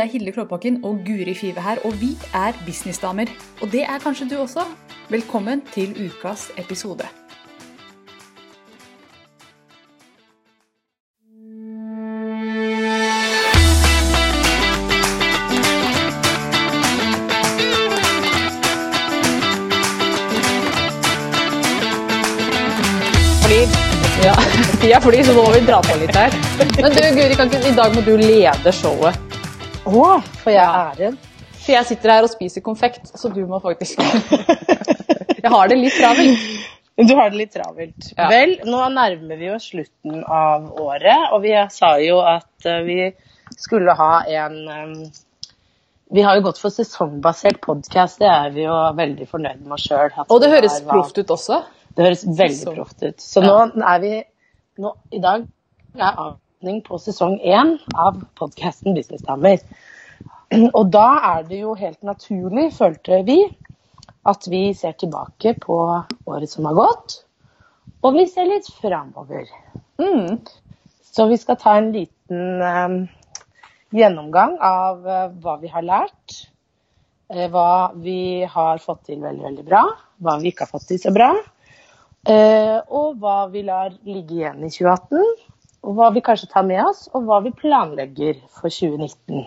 Det er Hilde Klåbakken og Guri Five her, og vi er businessdamer. Og det er kanskje du også. Velkommen til ukas episode. Ja, tida flyr, så nå må vi dra på litt her. Men du, Guri, kan ikke, i dag må du lede showet. Å, får jeg æren? For jeg sitter her og spiser konfekt, så du må faktisk Jeg har det litt travelt. Du har det litt travelt. Ja. Vel, nå nærmer vi oss slutten av året, og vi sa jo at eh, vi skulle ha en eh, Vi har jo gått for sesongbasert podkast, det er vi jo veldig fornøyd med oss sjøl. Og det høres proft ut også. Det høres veldig proft ut. Så nå er vi nå, I dag er avslutning på sesong én av podkasten Businessdamer. Og da er det jo helt naturlig, følte vi, at vi ser tilbake på året som har gått. Og vi ser litt framover. Mm. Så vi skal ta en liten eh, gjennomgang av eh, hva vi har lært. eh, hva vi har fått til veldig, veldig bra. Hva vi ikke har fått til så bra. eh, og hva vi lar ligge igjen i 2018. Og hva vi kanskje tar med oss, og hva vi planlegger for 2019.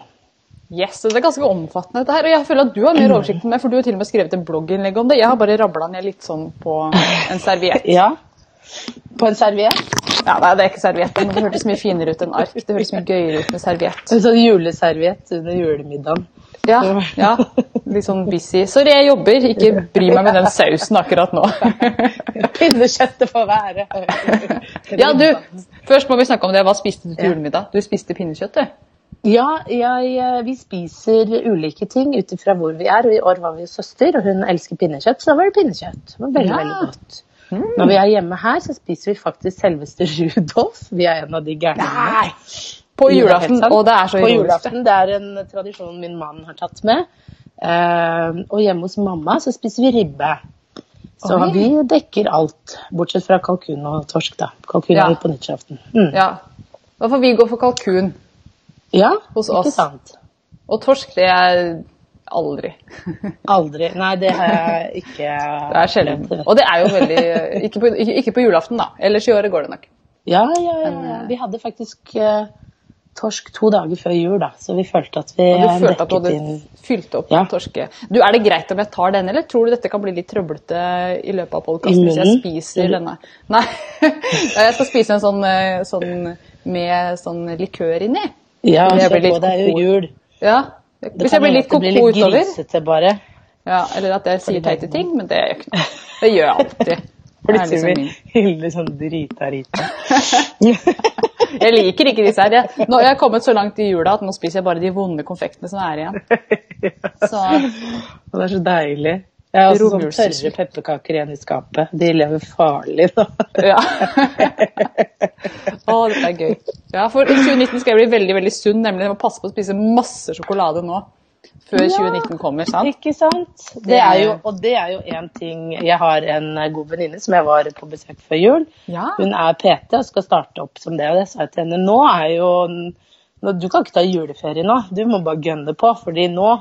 Yes, Det er ganske omfattende, dette her. Og jeg føler at du har mer oversikt enn meg, for du har til og med skrevet en blogginnlegg om det. Jeg har bare rabla ned litt sånn på en serviett. Ja. På en serviett. Ja, nei, det er ikke serviett, det hørtes mye finere ut enn ark. Det høres mye gøyere ut med serviett. En sånn juleserviett under julemiddagen. Ja, ja, litt sånn busy. Sorry, jeg jobber. Ikke bry meg med den sausen akkurat nå. Pinnekjøttet får være. Ja, du, først må vi snakke om det. Hva spiste du til julemiddag? Du spiste pinnekjøtt, du? Ja, jeg, eh, vi spiser ulike ting ut ifra hvor vi er. Og i år var vi søster, og hun elsker pinnekjøtt, så da var det pinnekjøtt. Det var veldig, Ja. veldig godt. Når vi er hjemme her, så spiser vi faktisk selveste Rudolf. Vi er en av de gærningene. På Jo, det julaften, og det er så På julaften. Det er en tradisjon min mann har tatt med. Uh, og hjemme hos mamma så spiser vi ribbe. Så Oi. vi dekker alt, bortsett fra kalkun og torsk, da. Kalkun Ja. er på nyttårsaften. Mm. Ja. Da får vi gå for kalkun. Ja, Hos ikke oss. sant? Og torsk, det er aldri. Aldri. Nei, det har jeg ikke Det er sjelden. Og det er jo veldig Ikke på, ikke, ikke på julaften, da. Ellers i året går det nok. Ja, ja, ja. ja. Vi hadde faktisk eh, torsk to dager før jul, da, så vi følte at vi Og du eh, følte at du hadde inn fylt opp Ja. torske... Du, Er det greit om jeg tar denne, eller tror du dette kan bli litt trøblete i løpet av podkasten hvis jeg spiser denne? Nei, jeg skal spise en sånn, eh, sånn med sånn likør inni. Ja, Det er jo koko. jul. Ja. Hvis jeg blir litt litt utover. det blir koko litt grisete, bare. Ja, eller at jeg sier teite ting, men det gjør ikke noe. Det gjør jeg alltid. Er Plutselig liksom blir. Hilde sånn drita-rita. Jeg liker ikke disse her. Jeg, nå, jeg har kommet så langt i jula at nå spiser jeg bare de vonde konfektene som er igjen. Så det er så deilig. Jeg har også sånne tørre pepperkaker igjen i skapet. De lever farlig nå. ja. Å, dette er gøy. Ja, for i 2019 skal jeg bli veldig veldig sunn, nemlig jeg må passe på å spise masse sjokolade nå. Før Ja. 2019 kommer, sant? Ikke sant? Det jo, og det er jo en ting Jeg har en god venninne som jeg var på besøk før jul. Ja. Hun er PT og skal starte opp som det, og det sa jeg til henne. Nå er jo nå, Du kan ikke ta juleferie nå, du må bare gønne på. fordi nå,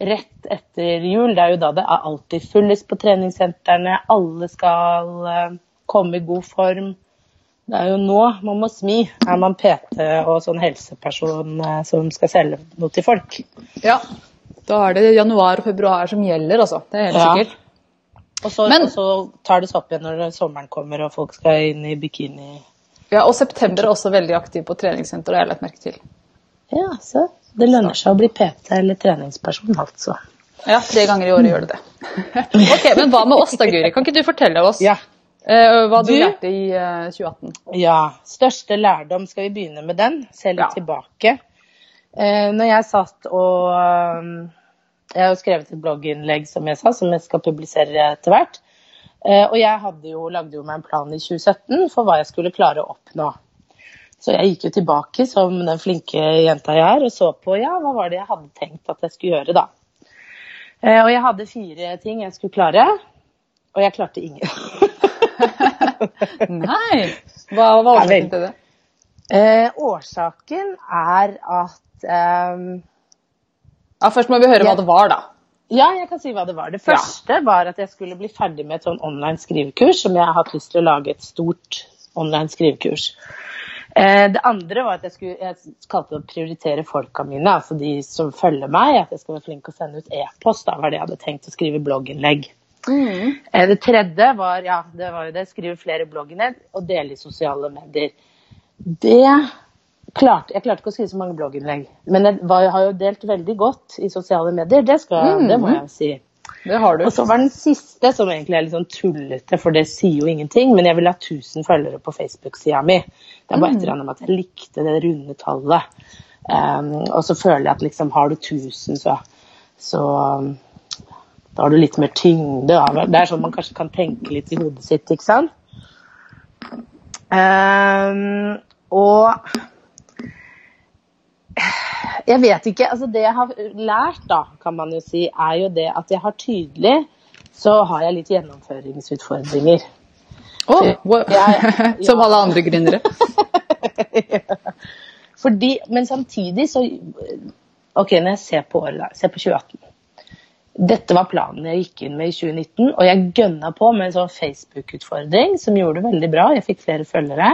rett etter jul, det er jo da det er alltid fullest på treningssentrene. Alle skal eh, komme i god form. Det er jo nå man må smi. Er man PT og sånn helseperson eh, som skal selge noe til folk. ja. Da er det januar og februar som gjelder, altså. Det er helt Ja. sikkert. Og så, Men- og så tar det seg opp igjen når sommeren kommer og folk skal inn i bikini. Ja, Og september er også veldig aktiv på treningssenter, har jeg lagt merke til. Ja, så det lønner seg å bli PT eller treningsperson, altså. Ja, tre ganger i året gjør det det. ok, Men hva med oss da, Guri? Kan ikke du fortelle oss Ja. Eh, hva du, Du? lærte i eh, 2018? Ja. Største lærdom, skal vi begynne med den? Se litt Ja. tilbake. Eh, når jeg satt og Jeg har jo skrevet et blogginnlegg, som jeg sa, som jeg skal publisere etter hvert. Eh, og jeg hadde jo, lagde jo meg en plan i 2017 for hva jeg skulle klare å oppnå. Så jeg gikk jo tilbake som den flinke jenta jeg er, og så på ja, hva var det jeg hadde tenkt at jeg skulle gjøre, da. Eh, og jeg hadde fire ting jeg skulle klare, og jeg klarte ingen. Nei! Hva var årsaken til det? Eh, årsaken er at um, Ja, Først må vi høre Ja. hva det var, da. Ja, jeg kan si hva det var. Det første var at jeg skulle bli ferdig med et sånn online skrivekurs, som jeg har hatt lyst til å lage et stort online skrivekurs. Eh, det andre var at jeg, skulle, jeg kalte det å prioritere folka mine, altså de som følger meg. At jeg skal være flink til å sende ut e-post. Da var det jeg hadde tenkt å skrive blogginnlegg. Eh, det tredje var ja, det var jo det, skrive flere bloggene og dele i sosiale medier. Det klarte, Jeg klarte ikke å skrive så mange blogginnlegg, men jeg var, har jo delt veldig godt i sosiale medier. Det, skal, det må jeg si. Det har du. Og så var den siste, som egentlig er litt sånn tullete, for det sier jo ingenting, men jeg vil ha 1000 følgere på Facebook-sida mi. Det er bare et eller annet med at jeg likte det runde tallet. Um, og så føler jeg at liksom har du 1000, så, så um, da har du litt mer tyngde. Det er sånn man kanskje kan tenke litt i hodet sitt, ikke sant? Um, og jeg vet ikke. altså Det jeg har lært, da, kan man jo si, er jo det at jeg har tydelig Så har jeg litt gjennomføringsutfordringer. Oh, wow. Jeg- Som alle andre gründere. Fordi, men samtidig så Ok, når jeg ser på året, da, ser på 2018 Dette var planen jeg gikk inn med i 2019, og jeg gønna på med en sånn Facebook-utfordring som gjorde det veldig bra. Jeg fikk flere følgere.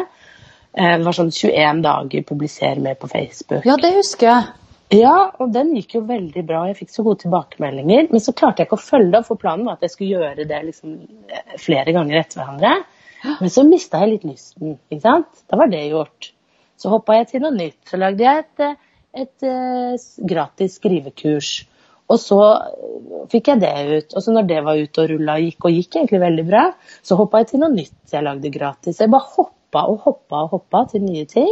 Eh, Det var sånn 21 dager publiser mer på Facebook. Ja, det husker jeg. Ja, og den gikk jo veldig bra. Jeg fikk så gode tilbakemeldinger. Men så klarte jeg ikke å følge opp, for planen var at jeg skulle gjøre det liksom eh, flere ganger etter hverandre. Men så mista jeg litt lysten. ikke sant? Da var det gjort. Så hoppa jeg til noe nytt. Så lagde jeg et, et, et, eh, gratis skrivekurs. Og så eh, fikk jeg det ut. Og så når det var ute og rulla og gikk, og gikk egentlig veldig bra, så hoppa jeg til noe nytt jeg lagde gratis. Jeg bare hoppa og hoppa og hoppa til nye ting.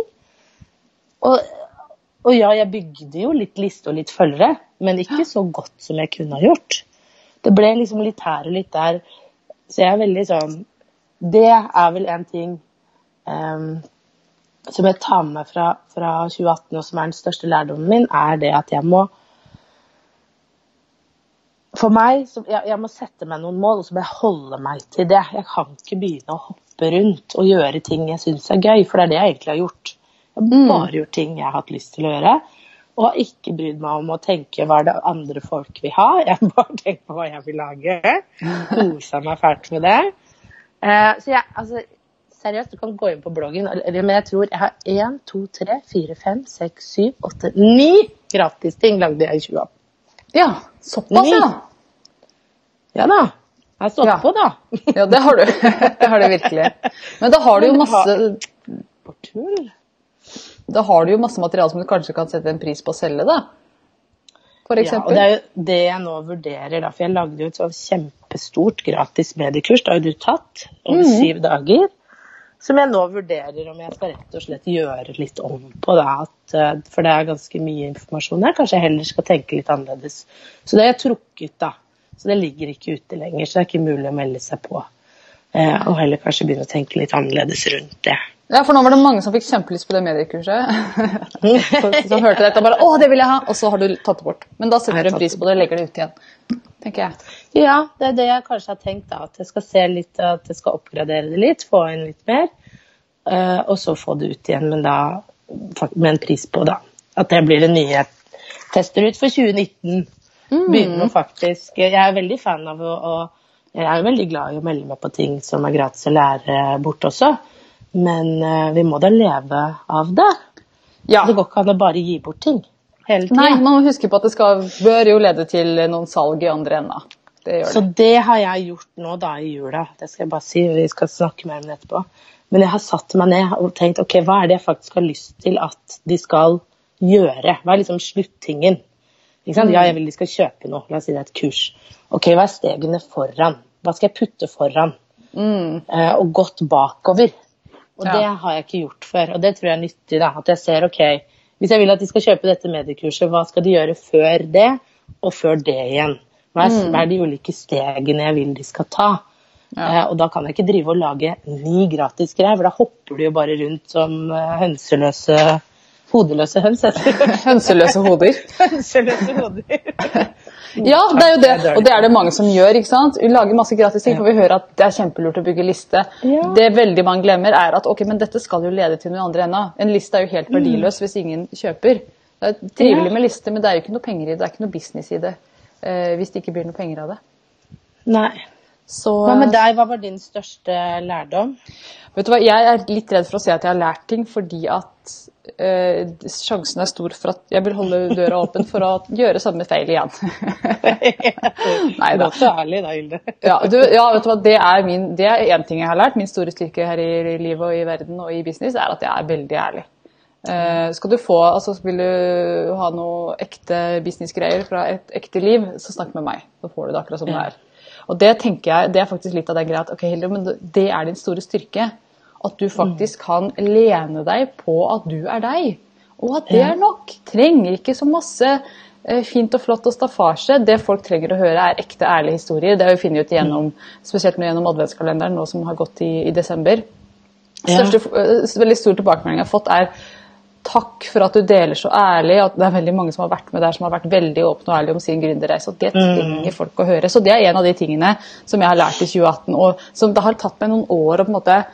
Og, og ja, jeg bygde jo litt liste og litt følgere, men ikke så godt som jeg kunne ha gjort. Det ble liksom litt her og litt der. Så jeg er veldig sånn Det er vel en ting um, som jeg tar med meg fra, fra 2018, og som er den største lærdommen min, er det at jeg må For meg, så jeg, jeg må sette meg noen mål, og så må jeg holde meg til det. Jeg kan ikke begynne å hoppe rundt og gjøre ting jeg syns er gøy, for det er det jeg egentlig har gjort. Jeg har bare gjort ting jeg har hatt lyst til å gjøre. Og har ikke brydd meg om å tenke hva det andre folk vil ha. Jeg har bare tenkt på hva jeg vil lage. Kosa meg fælt med det. Eh, så jeg, altså, seriøst, du kan gå inn på bloggen, men jeg tror jeg har én, to, tre, fire, fem, seks, syv, åtte, ni gratisting lagde jeg i 2018. Ja, såpass, ja. Ja da. Jeg har stått Ja. på, da. Ja, det har du. Det har du virkelig. Men da har du jo masse, på tull. da har du jo masse materiale som du kanskje kan sette en pris på å selge, da. For Ja, og det er jo det jeg nå vurderer, da, for jeg lagde jo et sånn kjempestort gratis mediekurs, det har jo du tatt, over syv dager, som jeg nå vurderer om jeg skal rett og slett gjøre litt om på. Da, eh, for det er ganske mye informasjon her, kanskje jeg heller skal tenke litt annerledes. Så det har jeg trukket, da. Så det ligger ikke ute lenger, så det er ikke mulig å melde seg på. Eh, og heller kanskje begynne å tenke litt annerledes rundt det. Ja, for nå var det mange som fikk kjempelyst på det mediekurset. som hørte dette og bare 'Å, det vil jeg ha!' Og så har du tatt det bort. Men da setter du en pris på det og legger det ut igjen. tenker jeg. Ja, det er det jeg kanskje har tenkt. da, At jeg skal se litt, at jeg skal oppgradere det litt, få inn litt mer. eh, og så få det ut igjen, men da med en pris på, da. At det blir det nye jeg tester ut for 2019. Begynner å faktisk Jeg er veldig fan av å, å Jeg er veldig glad i å melde meg på ting som er gratis å lære bort også. Men eh, vi må da leve av det. Ja. Det går ikke an å bare gi bort ting hele tida. Nei, man må huske på at det skal, bør jo lede til noen salg i andre enda. Det gjør Så det. det har jeg gjort nå da i jula. Det skal jeg bare si. Vi skal snakke mer om det etterpå. Men jeg har satt meg ned og tenkt ok, hva er det jeg faktisk har lyst til at de skal gjøre? Hva er liksom sluttingen? Ja, jeg vil de skal kjøpe noe. La oss si det er et kurs. Ok, hva er stegene foran? Hva skal jeg putte foran? Eh, og gått bakover. Og Ja. det har jeg ikke gjort før. Og det tror jeg er nyttig. da, At jeg ser ok, hvis jeg vil at de skal kjøpe dette mediekurset, hva skal de gjøre før det, og før det igjen? Hva er, er de ulike stegene jeg vil de skal ta? Eh, og da kan jeg ikke drive og lage ni gratis greier, for da hopper de jo bare rundt som eh, hønseløse Hodeløse høns, heter det. Hønseløse hoder. Hønseløse hoder. Ja, det er jo det. Og det er det mange som gjør. ikke sant? Vi lager masse gratis ting, for vi hører at det er kjempelurt å bygge liste. Ja. Det veldig mange glemmer, er at ok, men dette skal jo lede til noe andre enda. En liste er jo helt verdiløs hvis ingen kjøper. Det er trivelig med liste, men det er jo ikke noe penger i det. Det er ikke noe business i det eh, hvis det ikke blir noe penger av det. Nei. Så Hva med deg? Hva var din største lærdom? Vet du hva, Jeg er litt redd for å si at jeg har lært ting, fordi at eh, sjansen er stor for at jeg vil holde døra åpen for å gjøre samme feil igjen. Nei da. så ærlig da, Hilde. Ja, du, ja, vet du hva, det er, min, det er en ting jeg har lært. Min store styrke her i livet og i verden og i business er at jeg er veldig ærlig. Eh, skal du få, altså Vil du ha noe ekte businessgreier fra et ekte liv, så snakk med meg. Så får du det akkurat som det er. Og det tenker jeg, det er faktisk litt av den greia at ok, Hilde, men det er din store styrke. At du faktisk kan lene deg på at du er deg. Og at det er nok. Trenger ikke så masse eh, fint og flott og staffasje. Det folk trenger å høre, er ekte, ærlige historier. Det har vi funnet ut gjennom, spesielt nå gjennom adventskalenderen nå som har gått i, i desember. Største, eh, veldig stor tilbakemelding jeg har fått, er takk for at du deler så ærlig. at Det er veldig mange som har vært med der som har vært veldig åpne og ærlige om sin gründerreise. og Det trenger folk å høre. Så det er en av de tingene som jeg har lært i 2018. Og som det har tatt meg noen år å på en måte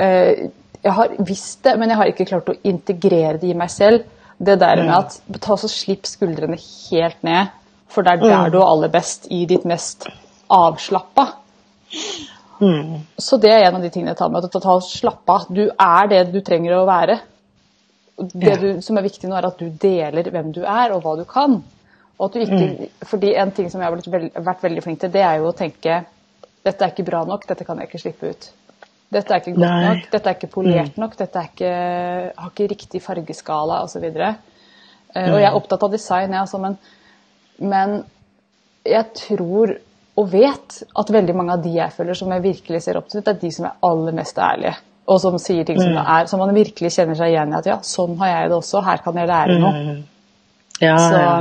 Jeg har visst det, men jeg har ikke klart å integrere det i meg selv. Det der med at ta så slipp skuldrene helt ned, for det er der du er aller best, i ditt mest avslappa. Så det er en av de tingene jeg tar med. At ta slapp av. Du er det du trenger å være. Det du, som er viktig nå, er at du deler hvem du er, og hva du kan. Og at du ikke, fordi En ting som jeg har vært veldig flink til, det er jo å tenke dette er ikke bra nok, dette kan jeg ikke slippe ut. Dette er ikke godt Nei. nok, dette er ikke polert nok, dette er ikke, har ikke riktig fargeskala osv. Uh, og jeg er opptatt av design, jeg, altså, men, men jeg tror og vet at veldig mange av de jeg følger som jeg virkelig ser opp til, det er de som er aller mest ærlige. Og som sier ting som det er, som man virkelig kjenner seg igjen i. At ja, sånn har jeg det også, her kan jeg lære noe. Ja, Så, ja.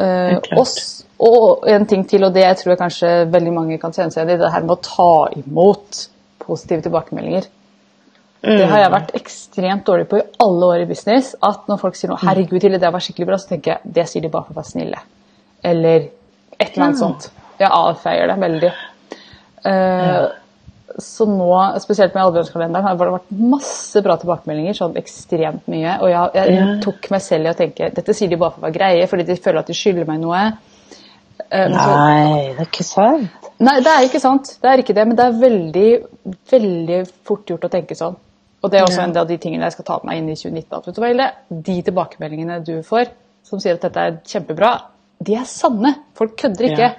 Helt klart. Og, en ting til, og det jeg tror jeg kanskje veldig mange kan kjenne seg igjen i, det her med å ta imot positive tilbakemeldinger. Det har jeg vært ekstremt dårlig på i alle år i business. At når folk sier noe 'herregud, Hilde, det var skikkelig bra', så tenker jeg det sier de bare for å være snille. Eller et eller annet sånt. Jeg avfeier det veldig. Eh, Så nå, spesielt med adventskalenderen, har det vært masse bra tilbakemeldinger. Sånn ekstremt mye. Og jeg, jeg Ja. tok meg selv i å tenke dette sier de bare for å være greie, fordi de føler at de skylder meg noe. Eh, Nei, det er ikke sant. Nei, det er ikke sant. Det er ikke det, men det er veldig, veldig fort gjort å tenke sånn. Og det er også Ja. en av de tingene jeg skal ta med meg inn i 2019. At, vet du hva, Hilde? De tilbakemeldingene du får, som sier at dette er kjempebra, de er sanne. Folk kødder ikke.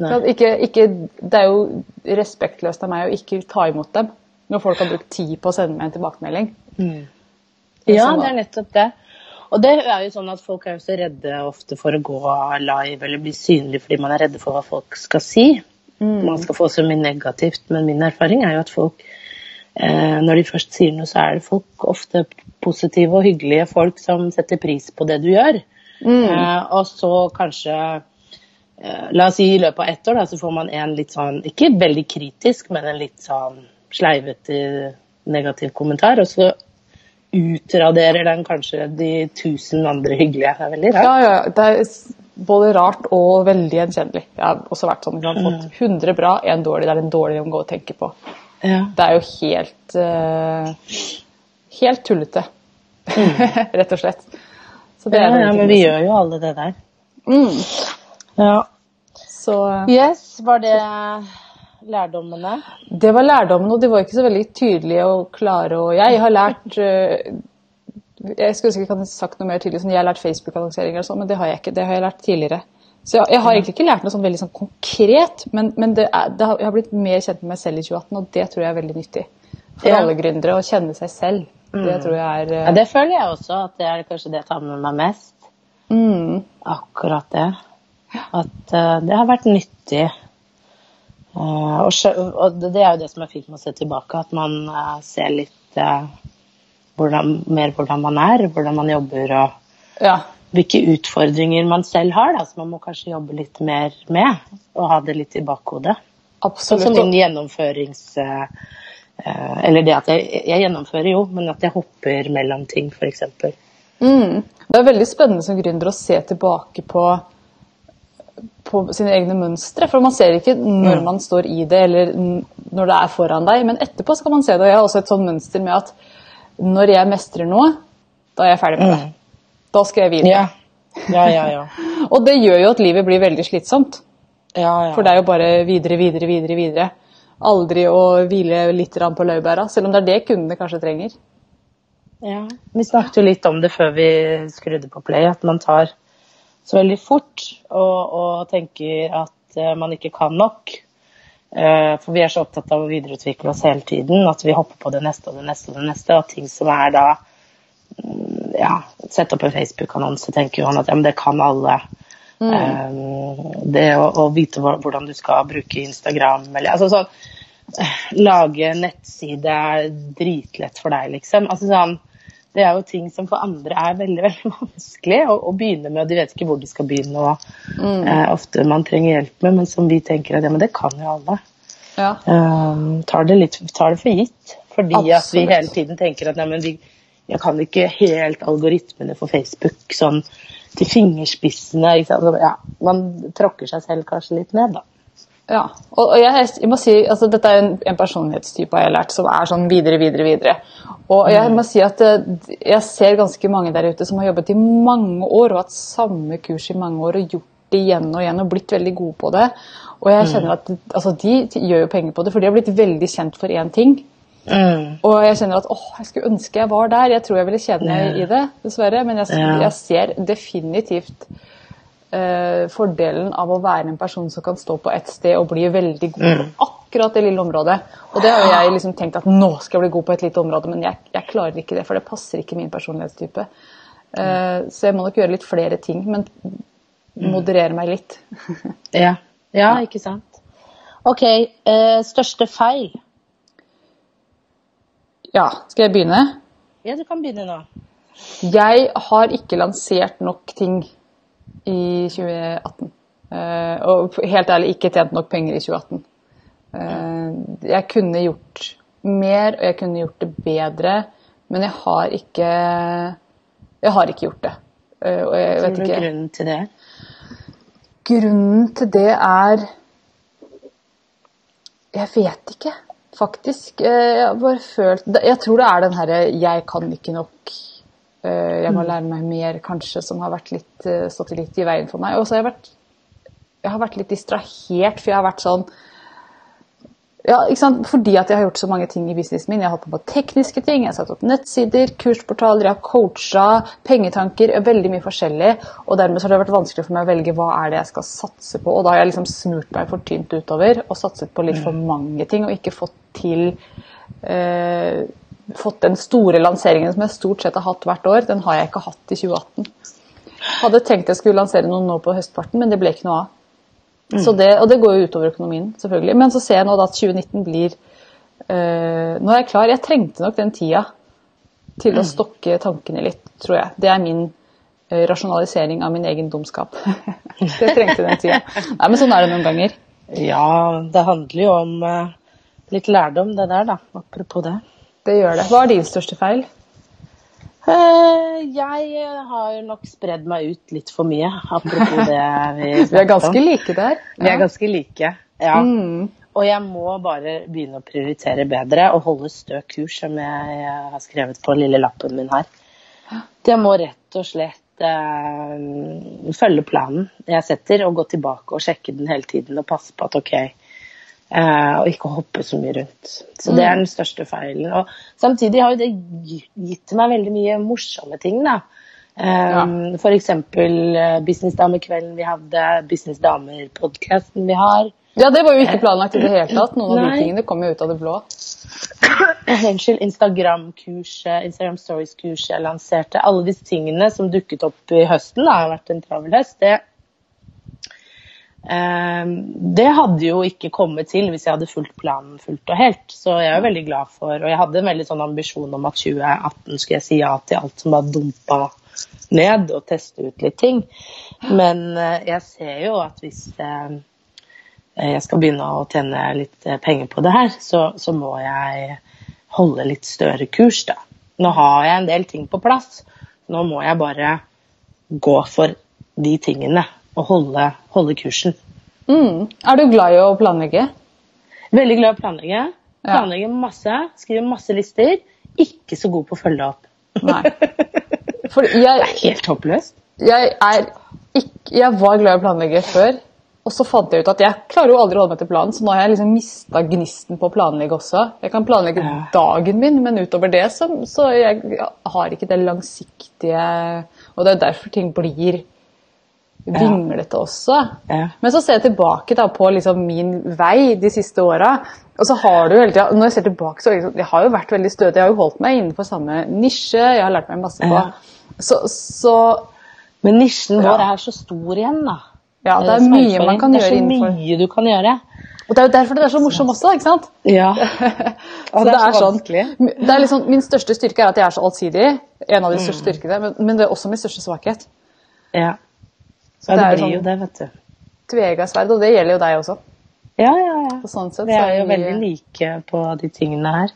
Ja. Ikke, ikke. Det er jo respektløst av meg å ikke ta imot dem når folk har brukt tid på å sende meg en tilbakemelding. Ja, Sånn, det er nettopp det. Og det er jo sånn at folk er jo så redde ofte for å gå live eller bli synlig fordi man er redde for hva folk skal si. Man skal få så mye negativt, men min erfaring er jo at folk eh, når de først sier noe, så er det folk ofte positive og hyggelige folk som setter pris på det du gjør. Eh, og så kanskje eh, La oss si i løpet av ett år da, så får man en litt sånn, ikke veldig kritisk, men en litt sånn sleivete negativ kommentar. Og så utraderer den kanskje de tusen andre hyggelige. Det er veldig rart. Ja, ja, det er både rart og veldig gjenkjennelig. Jeg har også vært sånn, ikke har fått 100 bra, én dårlig. Det er den dårlige å gå og tenke på. Ja. Det er jo helt uh, Helt tullete, rett og slett. Så det Ja, er ja, men vi gjør jo alle det der. Mm. Ja. Så Yes, var det lærdommene? det var lærdommene, og de var ikke så veldig tydelige og klare. Og jeg har lært eh, Jeg skulle sikkert kunne sagt noe mer tydelig, sånn jeg har lært Facebook-annonsering, og sånn, men det har jeg ikke. Det har jeg lært tidligere. Så jeg, jeg har egentlig ikke lært noe sånn veldig sånn konkret, men, men det er, det har, jeg har blitt mer kjent med meg selv i 2018, og det tror jeg er veldig nyttig for Ja. alle gründere. Å kjenne seg selv. Det tror jeg er eh, Ja, det føler jeg også, at det er kanskje det jeg tar med meg mest. mm, Akkurat det. At uh, det har vært nyttig. Eh, og, og det er jo det som er fint med å se tilbake, at man eh, ser litt eh, hvordan, mer hvordan man er, hvordan man jobber og Ja. hvilke utfordringer man selv har, da, som man må kanskje jobbe litt mer med. Og ha det litt i bakhodet. Sånn Absolutt. som min gjennomførings... eller det at jeg, jeg gjennomfører jo, men at jeg hopper mellom ting, f.eks. Mm. Det er veldig spennende som gründer å se tilbake på på sine egne mønstre. For man ser ikke når Mm. man står i det, eller når det er foran deg, men etterpå så kan man se det. Og jeg har også et sånt mønster med at når jeg mestrer noe, da er jeg ferdig med det. Da skal jeg videre. Ja. Ja, ja, ja. Og det gjør jo at livet blir veldig slitsomt. ja, ja. For det er jo bare videre, videre, videre, videre. Aldri å hvile litt på laurbæra, selv om det er det kundene kanskje trenger. Ja. Vi snakket jo litt om det før vi skrudde på play, at man tar så veldig fort og, og tenker at eh, man ikke kan nok. Eh, for vi er så opptatt av å videreutvikle oss hele tiden at vi hopper på det neste og det neste og det neste. Og ting som er da mm, Ja, sette opp en Facebook-annonse, tenker han at ja, men det kan alle. Eh, det å, å vite hvordan du skal bruke Instagram eller altså sånn Lage nettside er dritlett for deg, liksom. Altså sånn det er jo ting som for andre er veldig veldig vanskelig å, å begynne med, og de vet ikke hvor de skal begynne. og eh, Ofte man trenger hjelp med, men som vi tenker at ja, men det kan jo alle. Ja. Eh, tar, det litt, tar det for gitt. Fordi at vi hele tiden tenker at nei, men vi, jeg kan ikke helt algoritmene for Facebook sånn til fingerspissene. Ja, man tråkker seg selv kanskje litt ned, da. Ja, og, og jeg, jeg må si, altså Dette er en, en personlighetstype jeg har lært, som er sånn videre, videre, videre. Og jeg må si at eh, jeg ser ganske mange der ute som har jobbet i mange år og hatt samme kurs i mange år og gjort det igjen og igjen og blitt veldig gode på det. Og jeg kjenner at altså, de gjør jo penger på det, for de har blitt veldig kjent for én ting. Og jeg kjenner at åh, jeg skulle ønske jeg var der. Jeg tror jeg ville kjede meg i det, dessverre. Men jeg, jeg ser definitivt eh, fordelen av å være en person som kan stå på ett sted og bli veldig god Mm. på akkurat det lille området. Og det har jeg liksom tenkt at nå skal jeg bli god på et lite område, men jeg, jeg klarer ikke det, for det passer ikke min personlighetstype. Eh, så jeg må nok gjøre litt flere ting, men Mm. moderere meg litt. Ja, ja ikke sant. OK. Eh, største feil? Ja, skal jeg begynne? Ja, du kan begynne nå. Jeg har ikke lansert nok ting i 2018. Eh, og helt ærlig ikke tjent nok penger i 2018. Eh, jeg kunne gjort mer, og jeg kunne gjort det bedre, men jeg har ikke Jeg har ikke gjort det. Eh, og jeg vet ikke grunnen til det? Grunnen til det er Jeg vet ikke, faktisk. Jeg har bare følt Jeg tror det er den herre 'jeg kan ikke nok', 'jeg må lære meg mer', kanskje, som har litt, eh, stått litt i veien for meg. Og så har jeg vært jeg har vært litt distrahert, for jeg har vært sånn ja, ikke sant? Fordi at jeg har gjort så mange ting i businessen min. Jeg har holdt på med tekniske ting, jeg har satt opp nettsider, kursportaler, jeg har coacha, pengetanker, veldig mye forskjellig. Og dermed så har det vært vanskelig for meg å velge hva er det jeg skal satse på. Og da har jeg liksom smurt meg for tynt utover og satset på litt for mange ting og ikke fått til eh, Fått den store lanseringen som jeg stort sett har hatt hvert år. Den har jeg ikke hatt i 2018. Hadde tenkt jeg skulle lansere noen nå på høstparten, men det ble ikke noe av. Så det, og det går jo utover økonomien, selvfølgelig. Men så ser jeg nå da at 2019 blir øh, Nå er jeg klar. Jeg trengte nok den tida til å stokke tankene litt, tror jeg. Det er min øh, rasjonalisering av min egen dumskap. det trengte den tida. Nei, men sånn er det noen ganger. Ja, det handler jo om eh, litt lærdom, det der, da. Apropos det. Det gjør det. Hva er din største feil? Eh, jeg har nok spredd meg ut litt for mye, apropos det vi Vi er ganske om. like der. Vi er ganske like, ja. Mm. Og jeg må bare begynne å prioritere bedre og holde stø kurs, som jeg, har skrevet på lille lappen min her. Jeg må rett og slett eh, følge planen jeg setter, og gå tilbake og sjekke den hele tiden og passe på at ok, og ikke hoppe så mye rundt. Så det er den største feilen. Og samtidig har jo det gitt meg veldig mye morsomme ting, da. Ja. Um, For eksempel eh, Businessdamekvelden vi hadde, Businessdamer-podkasten vi har. Ja, det var jo ikke planlagt i det hele tatt. Noen av de tingene kom jo ut av det blå. Unnskyld, Instagram-kurset, Instagram Stories-kurset jeg lanserte. Alle disse tingene som dukket opp i høsten, da, har vært en travel høst, det det hadde jo ikke kommet til hvis jeg hadde fulgt planen fullt og helt. Så jeg er veldig glad for Og jeg hadde en veldig sånn ambisjon om at 2018 skulle jeg si ja til alt som var dumpa ned, og teste ut litt ting. Men eh, jeg ser jo at hvis eh, jeg skal begynne å tjene litt eh, penger på det her, så, så må jeg holde litt større kurs, da. Nå har jeg en del ting på plass. Nå må jeg bare gå for de tingene å holde, holde kursen. Mm. Er du glad i å planlegge? Veldig glad i å planlegge. Planlegger masse, skriver masse lister. Ikke så god på å følge opp. Nei. For Det jeg, er helt håpløst. jeg, jeg var glad i å planlegge før, og så fant jeg ut at jeg klarer jo aldri å holde meg til planen, så nå har jeg liksom mista gnisten på å planlegge også. Jeg kan planlegge Ja. dagen min, men utover det så, så jeg har ikke det langsiktige Og det er derfor ting blir vinglete også. Ja. Men så ser jeg tilbake da, på liksom min vei de siste åra. Og så har du hele tiden, når jeg ser tilbake, så liksom, jeg har jo vært veldig stødig. Jeg har jo holdt meg innenfor samme nisje. Jeg har lært meg masse på. Så, så Men nisjen vår er så stor igjen, da. ja, det er Eh, mye man kan gjøre det er så mye du kan gjøre. Og det er jo derfor det er så morsomt også, ikke sant? Ja. Og det er så sånn, vanskelig. det er liksom, min største styrke er at jeg er så allsidig. En av de Mm. største styrkene, men, men det er også min største svakhet. ja. Så Ja, det det er blir sånn- jo det, vet du. Tvega sverd, og det gjelder jo deg også. Ja, ja, ja. På sånn sett, Vi så er jo vi- veldig like på de tingene her.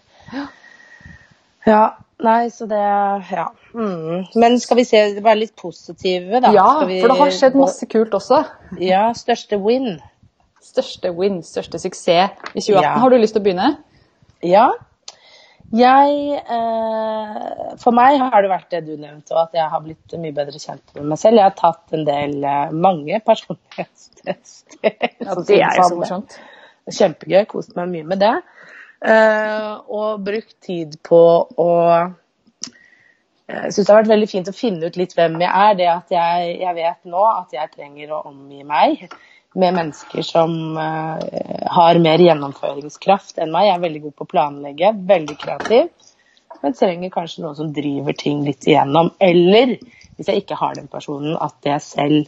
Ja. Nei, så det Ja. Mm. Men skal vi se, være litt positive, da? Ja, vi for det har skjedd masse kult også. Ja, største win. Største win, største suksess i 2018. Ja. Har du lyst til å begynne? Ja. Jeg eh, For meg har det vært det du nevnte, og at jeg har blitt mye bedre kjent med meg selv. Jeg har tatt en del eh, mange personlighetstester. Ja, det er jo så morsomt. Kjempegøy. Kost meg mye med det. Eh, og brukt tid på å Jeg syns det har vært veldig fint å finne ut litt hvem jeg er. Det at jeg, jeg vet nå at jeg trenger å omgi meg med mennesker som eh, har mer gjennomføringskraft enn meg. Jeg er veldig god på å planlegge, veldig kreativ, men trenger kanskje noen som driver ting litt igjennom. Eller hvis jeg ikke har den personen, at jeg selv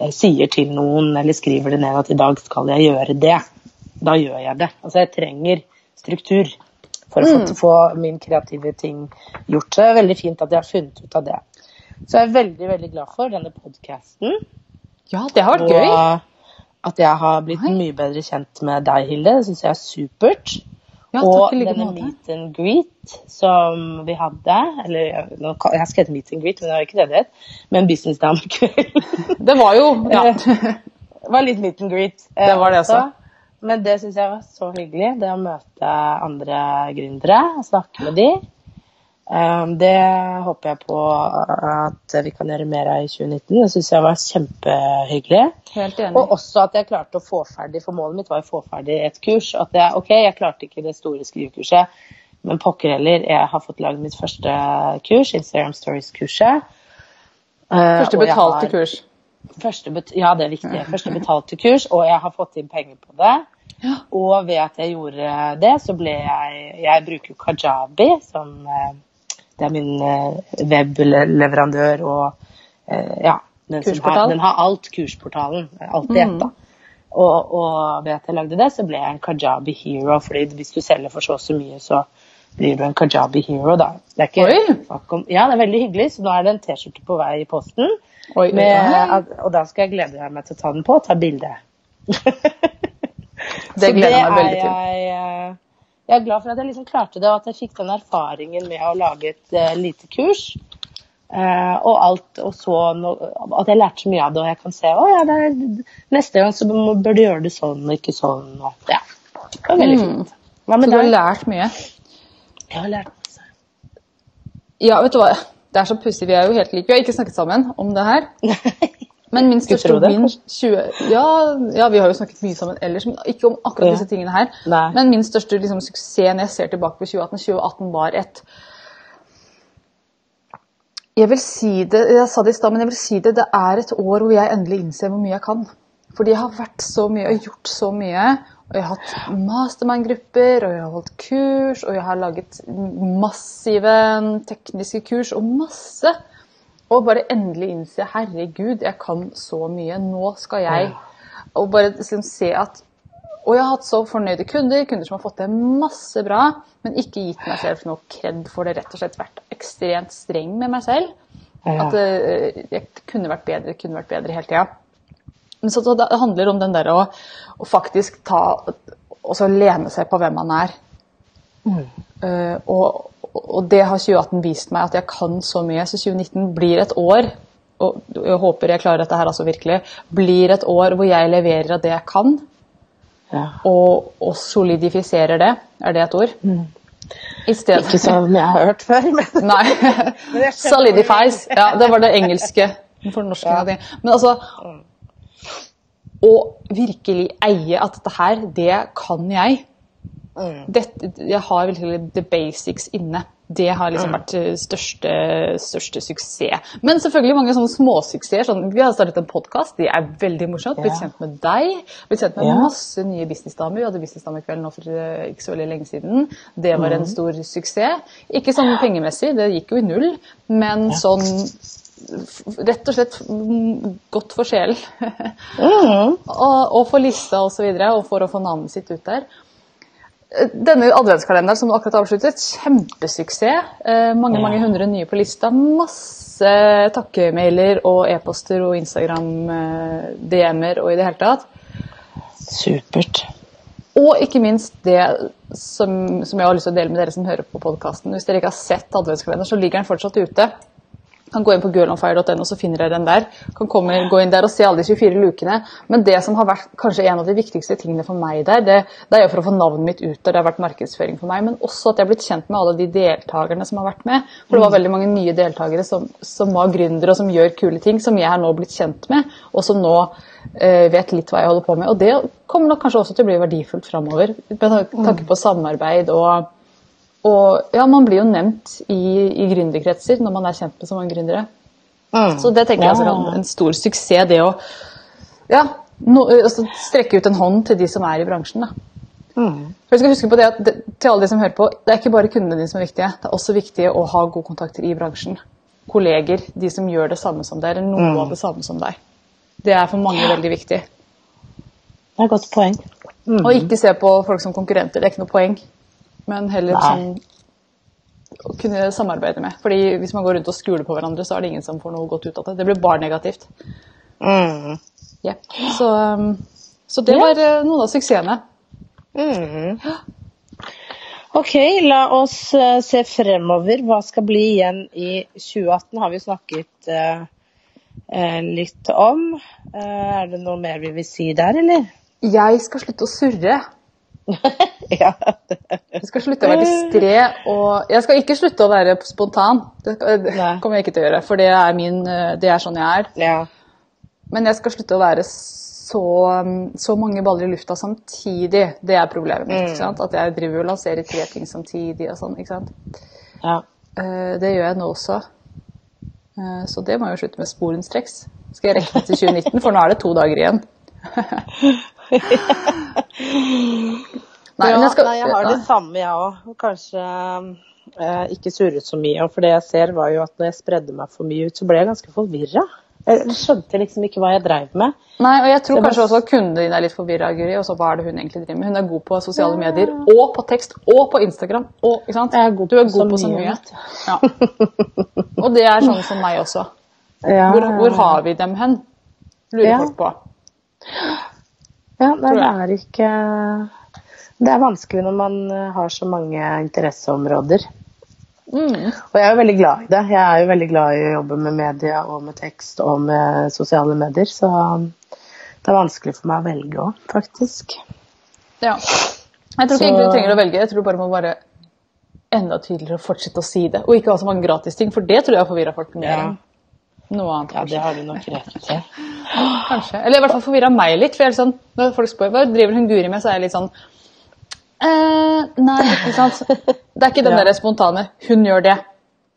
eh, sier til noen eller skriver det ned at i dag skal jeg gjøre det. Da gjør jeg det. Altså jeg trenger struktur for å få, få min kreative ting gjort. Så det er veldig fint at jeg har funnet ut av det. Så jeg er veldig, veldig glad for denne podkasten. Ja, det har vært gøy. At jeg har blitt Oi. mye bedre kjent med deg, Hilde. Det syns jeg er supert. Ja, og denne måte. meet and greet som vi hadde Eller jeg- skrevet meet and greet, men det var ikke det det het. Men businessdamekveld. Det var jo ja. Det var litt meet and greet. eh, Det var det også. Men det syns jeg var så hyggelig. Det å møte andre gründere snakke med de. Um, det håper jeg på at vi kan gjøre mer av i 2019. Det syns jeg var kjempehyggelig. Helt enig. Og også at jeg klarte å få ferdig, for målet mitt var å få ferdig et kurs. At jeg, ok, jeg klarte ikke det store skrivekurset, men pokker heller, jeg har fått lagd mitt første kurs, Instagram Stories-kurset. Eh, Første betalte har- kurs. Første bet ja, det er viktig. Første betalte kurs, og jeg har fått inn penger på det. Og ved at jeg gjorde det, så ble jeg Jeg bruker Kajabi, som eh, Det er min eh, webleverandør og eh, Ja. Den, har, den har alt, kursportalen. Alt i ett, da. Og, og ved at jeg lagde det, så ble jeg en Kajabi hero. fordi hvis du selger for så og så mye, så blir du en Kajabi hero, da. Det er ikke om Ja, det er veldig hyggelig, så nå er det en T-skjorte på vei i posten. Oi, Med, og da skal jeg glede meg til å ta den på og ta bilde. Det gleder jeg meg veldig til. Jeg, eh, jeg er glad for at jeg liksom klarte det, og at jeg fikk den erfaringen med å lage et uh, lite kurs. Uh, og alt, og så no, at jeg lærte så mye av det, og jeg kan se å ja, er, neste gang så bør du gjøre det sånn og ikke sånn. Og, ja. Det var veldig fint. Hva med Så du har lært mye. Jeg har lært masse. Ja, vet du hva. Det er så pussig. Vi er jo helt like. Vi har ikke snakket sammen om det her. Men min største win 20... Ja, ja, vi har jo snakket mye sammen ellers, men ikke om akkurat disse tingene her. Nei. Men min største liksom, suksess når jeg ser tilbake på 2018 2018 var et Jeg vil si det, jeg sa det i stad, men jeg vil si det. Det er et år hvor jeg endelig innser hvor mye jeg kan. Fordi jeg har vært så mye og gjort så mye. Og jeg har hatt mastermind-grupper, og jeg har holdt kurs, og jeg har laget massive tekniske kurs og masse. Og bare endelig innse herregud, jeg kan så mye. Nå skal jeg Og bare liksom se at Og jeg har hatt så fornøyde kunder, kunder som har fått til masse bra, men ikke gitt meg selv noe kred for det. Rett og slett vært ekstremt streng med meg selv. At uh, jeg kunne vært bedre, kunne vært bedre hele tida. Men så det handler om den der å, å faktisk ta Og så lene seg på hvem man er. Eh, og, og det har 2018 vist meg, at jeg kan så mye. Så 2019 blir et år og jeg håper jeg klarer dette her altså virkelig, blir et år hvor jeg leverer av det jeg kan, Ja. og, og solidifiserer det. Er det et ord? I Ikke som jeg har hørt før, men Nei. Solidifies. Ja, det var det engelske. Ja. Men altså Å virkelig eie at dette her, det kan jeg. Mm. Dette, jeg har virkelig the basics inne. Det har liksom vært eh, største, største suksess. Men selvfølgelig mange sånne småsuksesser. Sånn, vi har startet en podkast, det er veldig morsomt. Blitt kjent med deg. Blitt kjent med masse nye businessdamer. Vi hadde businessdamekveld nå for eh, ikke så veldig lenge siden. Det var Mm. en stor suksess. Ikke sånn pengemessig, det gikk jo i null, men sånn rett og slett mm, godt for sjelen. Mm. og, og for lista osv., og, så videre, og for å få navnet sitt ut der. Eh, Denne adventskalenderen som du akkurat avsluttet, kjempesuksess. Eh, mange mange hundre nye på lista. Masse takkemailer og e-poster og Instagram-DM-er og i det hele tatt. Supert. Og ikke minst det som, som jeg har lyst til å dele med dere som hører på podkasten. Hvis dere ikke har sett adventskalenderen, så ligger den fortsatt ute. Kan gå inn på girlonfire.no, så finner dere den der. Kan komme, gå inn der og se alle de 24 lukene. Men det som har vært kanskje en av de viktigste tingene for meg der, det, det er jo for å få navnet mitt ut der. Det har vært markedsføring for meg. Men også at jeg har blitt kjent med alle de deltakerne som har vært med. For det var veldig mange nye deltakere som, som var gründere og som gjør kule ting, som jeg har nå blitt kjent med, og som nå eh, vet litt hva jeg holder på med. Og det kommer nok kanskje også til å bli verdifullt framover. Med tanke på samarbeid og og ja, man blir jo nevnt i, i gründerkretser når man er kjent med så mange gründere. Mm. Så det tenker jeg Ja. er en stor suksess, det å ja, no, altså, strekke ut en hånd til de som er i bransjen. Da. Mm. For jeg skal huske på det at det, til alle de som hører på, det er ikke bare kundene dine som er viktige, det er også viktig å ha gode kontakter i bransjen. Kolleger, de som gjør det samme som deg, eller noe Mm. av det samme som deg. Det er for mange veldig viktig. Det er et godt poeng. Mm. Og ikke se på folk som konkurrenter, det er ikke noe poeng. Men heller Nei. sånn å kunne samarbeide med. Fordi hvis man går rundt og skuler på hverandre, så er det ingen som får noe godt ut av det. Det blir bare negativt. Mm. Yeah. Så, um, så det var eh, noen av suksessene. Mm. Ok, la oss eh, se fremover. Hva skal bli igjen i 2018 har vi snakket eh, eh, litt om. Eh, er det noe mer vi vil si der, eller? Jeg skal slutte å surre. ja. Jeg skal slutte å være distré. Og jeg skal ikke slutte å være spontan. Det kommer jeg ikke til å gjøre, for det er, min, det er sånn jeg er. ja. Men jeg skal slutte å være så, så mange baller i lufta samtidig. Det er problemet mitt. ikke sant? At jeg driver og lanserer tre ting samtidig og sånn. ikke sant? ja. Eh, Det gjør jeg nå også. Eh, Så det må jeg jo slutte med sporenstreks. Skal jeg rekke det til 2019, for nå er det to dager igjen. Nei, ja, skal nei, jeg har det samme, jeg òg. Kanskje eh, ikke surret så mye. For det jeg ser, var jo at når jeg spredde meg for mye ut, så ble jeg ganske forvirra. Jeg skjønte liksom ikke hva jeg dreiv med. Nei, og jeg tror Det var- kanskje også at kundene dine er litt forvirra, Guri. Og så hva er det hun egentlig driver med? Hun er god på sosiale medier, og på tekst, og på Instagram. Og, ikke sant? Er god du er på god på så så mye, mye. vet du. Ja. Og det er sånn som meg også. Ja, Hvor, hvor har vi dem hen? Lurer Ja. folk på. Ja, nei, det er ikke Det er vanskelig når man eh, har så mange interesseområder. Mm. Og jeg er jo veldig glad i det. Jeg er jo veldig glad i å jobbe med media og med tekst og med sosiale medier, så det er vanskelig for meg å velge òg, faktisk. Ja. Jeg tror ikke Så- egentlig du trenger å velge. Jeg tror du bare må være enda tydeligere og fortsette å si det. Og ikke ha så mange gratisting, for det tror jeg har forvirra folk mer Ja. noe annet. Ja, det har du nok rett i. Kanskje. Eller i hvert fall forvirra meg litt. For jeg er litt sånn, når folk spør hva driver hun Guri med, så er jeg litt sånn eh, Nei, ikke sant. Det er ikke den Ja. der spontane 'hun gjør det'.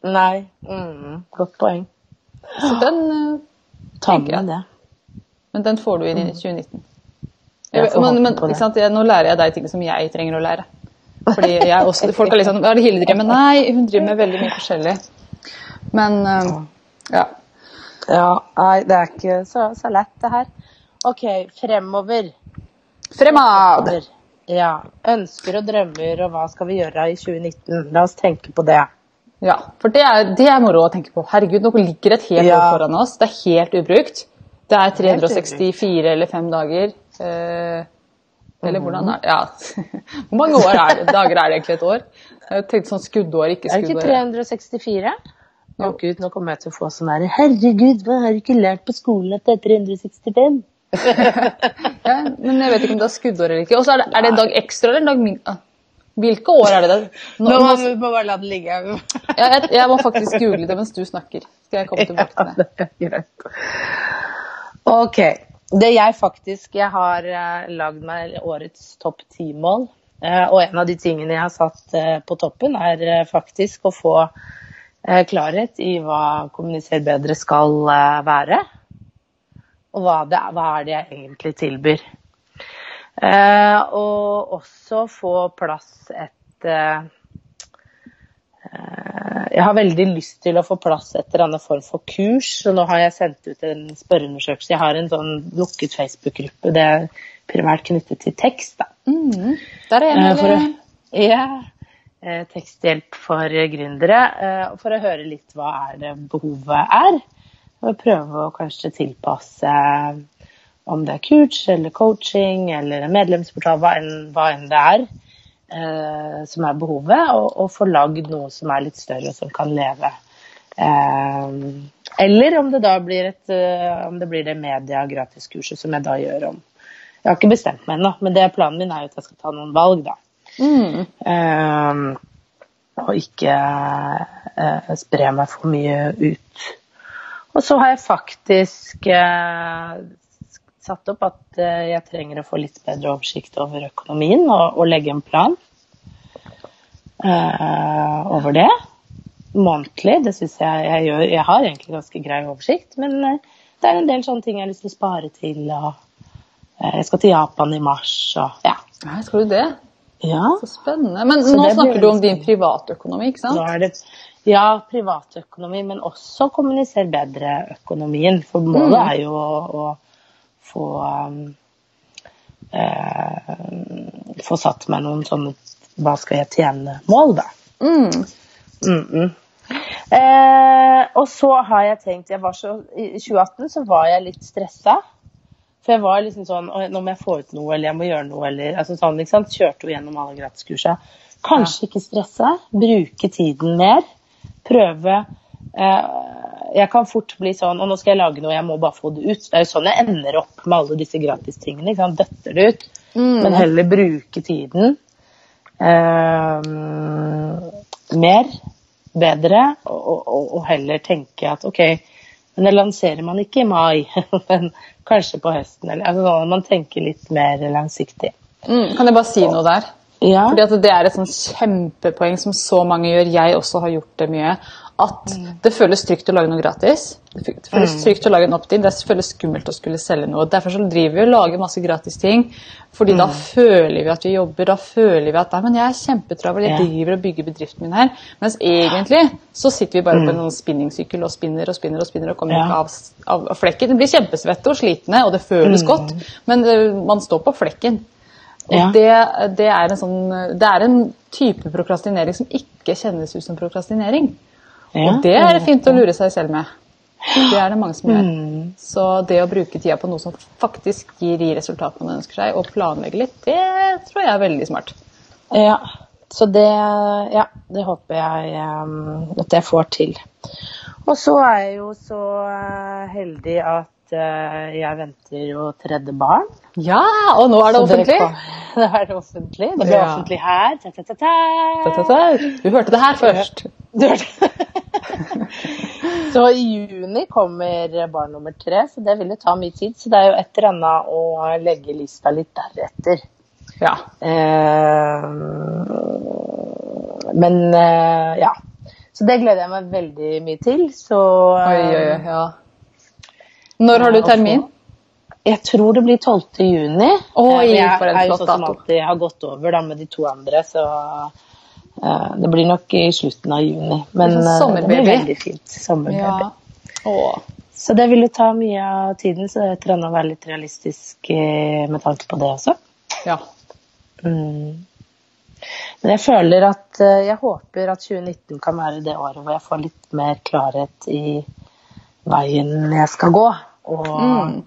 Nei. Mm, godt poeng. Så den, uh, Ta med det. men den får du inn i 2019. Jeg Jeg, men men ikke sant? Jeg, nå lærer jeg deg ting som jeg trenger å lære. Fordi jeg også, Folk har litt sånn Hva er det Hilde driver med? Nei, hun driver med veldig mye forskjellig. Men uh, ja. Ja, nei, det er ikke så, så lett, det her. OK, fremover. Fremad! Fremover. Ja. Ønsker og drømmer, og hva skal vi gjøre i 2019? La oss tenke på det. Ja, for det er, det er moro å tenke på. Herregud, nå ligger et helt Ja. år foran oss. Det er helt ubrukt. Det er 364 eller 5 dager. Eh, eller hvordan er det? Ja. Hvor mange år er det? dager er det egentlig et år? Jeg tenkte sånn skuddår, ikke skuddår. Er det ikke 364? Å gud, nå kommer jeg til å få sånn her Herregud, hva har du ikke lært på skolen at det er 365? Ja, men jeg vet ikke om det er skuddår eller ikke. Og så er er det en dag ekstra eller en dag mindre? Hvilke år er det det? Nå, Nå må vi bare la det ligge. jeg, jeg, jeg må faktisk google det mens du snakker. Skal jeg komme tilbake til det. det er greit. Ok. Det jeg faktisk Jeg har uh, lagd meg årets topp ti-mål. Uh, og en av de tingene jeg har satt uh, på toppen, er faktisk å få klarhet i hva Kommuniser bedre skal være. Og hva, det, hva er det jeg egentlig tilbyr. Eh, og også få plass et eh, eh, Jeg har veldig lyst til å få plass et eller annet form for kurs, så nå har jeg sendt ut en spørreundersøkelse. Jeg har en sånn lukket Facebook-gruppe, det er primært knyttet til tekst. da. Mm. Der er jeg Eh, med. for ja, eh, teksthjelp for gründere. eh, For å høre litt hva er det behovet er. Og prøve å kanskje tilpasse om det er kurs eller coaching eller en medlemsportal, hva enn, hva enn det er eh, som er behovet. Og, og få lagd noe som er litt større og som kan leve. Eh, eller om det da blir et eh, om det blir det media gratiskurset som jeg da gjør om Jeg har ikke bestemt meg ennå, men det planen min er jo at jeg skal ta noen valg, da. Mm. Eh, og ikke eh, spre meg for mye ut. Og så har jeg faktisk eh, satt opp at eh, jeg trenger å få litt bedre oversikt over økonomien og, og legge en plan eh, over det. Månedlig. Det syns jeg jeg gjør. Jeg har egentlig ganske grei oversikt, men eh, det er en del sånne ting jeg har lyst til å spare til. Og, eh, jeg skal til Japan i mars og ja. Nei, skal du det? ja. Så spennende. Men Så nå snakker du om din privatøkonomi, ikke sant? Nå er det ja, privatøkonomi, men også kommunisere bedre økonomien. For målet Mm. er jo å, å få um, eh, Få satt meg noen sånne hva skal jeg tjene-mål, da. Mm. Mm -mm. Eh, og så har jeg tenkt jeg var så, I 2018 så var jeg litt stressa. For jeg var liksom sånn Nå må jeg få ut noe, eller jeg må gjøre noe, eller altså sånn, ikke sant? Kjørte jo gjennom alle gratiskursa. Kanskje ikke stresse. Bruke tiden mer. Prøve eh, Jeg kan fort bli sånn Og nå skal jeg lage noe, jeg må bare få det ut. Det er jo sånn jeg ender opp med alle disse gratistingene. ikke sant? Døtter det ut. Mm. Men heller bruke tiden eh, mer, bedre, og, og, og heller tenke at ok, men det lanserer man ikke i mai, men kanskje på høsten. Eller, altså, sånn man tenker litt mer langsiktig. Mm. Kan jeg bare si noe der? Ja. Fordi at Det er et sånn kjempepoeng som så mange gjør. Jeg også har gjort det mye. At det føles trygt å lage noe gratis. Det føles mm. trygt å lage en opt-in. Det føles skummelt å skulle selge noe. Derfor så driver vi og lager masse gratis ting. Fordi da føler vi at vi jobber. Da føler vi at nei, men jeg er kjempetravel, jeg driver og bygger bedriften min her. Mens egentlig så sitter vi bare på en sånn spinningsykkel og spinner og spinner og spinner og kommer Ja. ikke av, av, av flekken. Vi blir kjempesvette og slitne, og det føles godt, men uh, man står på flekken. Og Ja. det, det, er en sånn, det er en type prokrastinering som ikke kjennes ut som prokrastinering. Ja. Og det er fint å lure seg selv med. Det er det mange som gjør. Mm. Så det å bruke tida på noe som faktisk gir de resultatene man ønsker seg, og planlegge litt, det tror jeg er veldig smart. Ja, så det, ja, det håper jeg um, at jeg får til. Og så er jeg jo så eh, heldig at eh, jeg venter jo tredje barn. Ja, og nå er det offentlig! Det er det offentlig. Det blir Ja. offentlig her. Ta, ta, ta. Du hørte det her først. Du hørte Så i juni kommer barn nummer tre, så det vil jo ta mye tid. Så det er jo et eller annet å legge lista litt deretter. Ja. Eh, men eh, ja. Så det gleder jeg meg veldig mye til. Så Oi, oi, oi. Ja. Når har du termin? Jeg tror det blir 12. juni. Oi, Eh, jeg er jo sånn som alltid har gått over da, med de to andre, så uh, det blir nok i slutten av juni. Men Det sånn eh, det blir veldig fint. Sommerbaby. Ja. Oh. Så det vil jo ta mye av tiden, så er eller annet å være litt realistisk med tanke på det også. Ja. Mm. Men jeg føler at Jeg håper at 2019 kan være det året hvor jeg får litt mer klarhet i veien jeg skal gå. Og, Mm.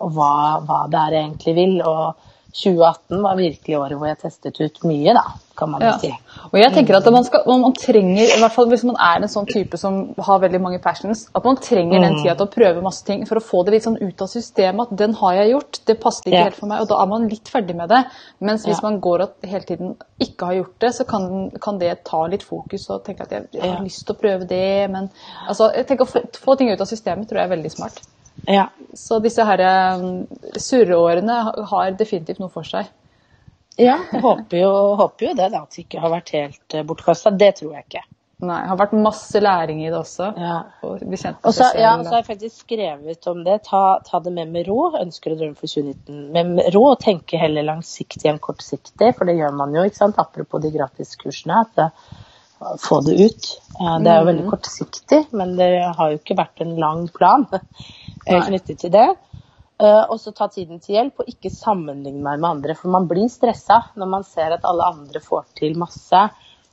og hva, hva det er jeg egentlig vil. Og 2018 var virkelig året hvor jeg testet ut mye, da, kan man Ja. si. Og jeg tenker at man, skal, man trenger, i hvert fall hvis man er en sånn type som har veldig mange passions, at man trenger den tida til å prøve masse ting for å få det litt sånn ut av systemet. At den har jeg gjort, det passer ikke Ja. helt for meg. Og da er man litt ferdig med det. Mens hvis Ja. man går og hele tiden ikke har gjort det, så kan, kan det ta litt fokus og tenke at jeg, jeg har lyst til å prøve det, men altså, jeg tenker å få, få ting ut av systemet tror jeg er veldig smart. Ja. Så disse her um, surreårene har definitivt noe for seg. ja håper, jo, håper jo det, da, at det ikke har vært helt uh, bortkasta. Det tror jeg ikke. Nei, det har vært masse læring i det også. Ja. Og så ja, så har jeg faktisk skrevet om det. Ta, ta det med med ro. Ønsker å drømme for 2019 med ro. Og tenke heller langsiktig enn kortsiktig, for det gjør man jo. ikke sant? Apropos de gratiskursene. at det, Få det ut. Eh, Det er jo veldig kortsiktig, men det har jo ikke vært en lang plan eh. Knyttet til det. Eh, Og så ta tiden til hjelp, og ikke sammenligne meg med andre. For man blir stressa når man ser at alle andre får til masse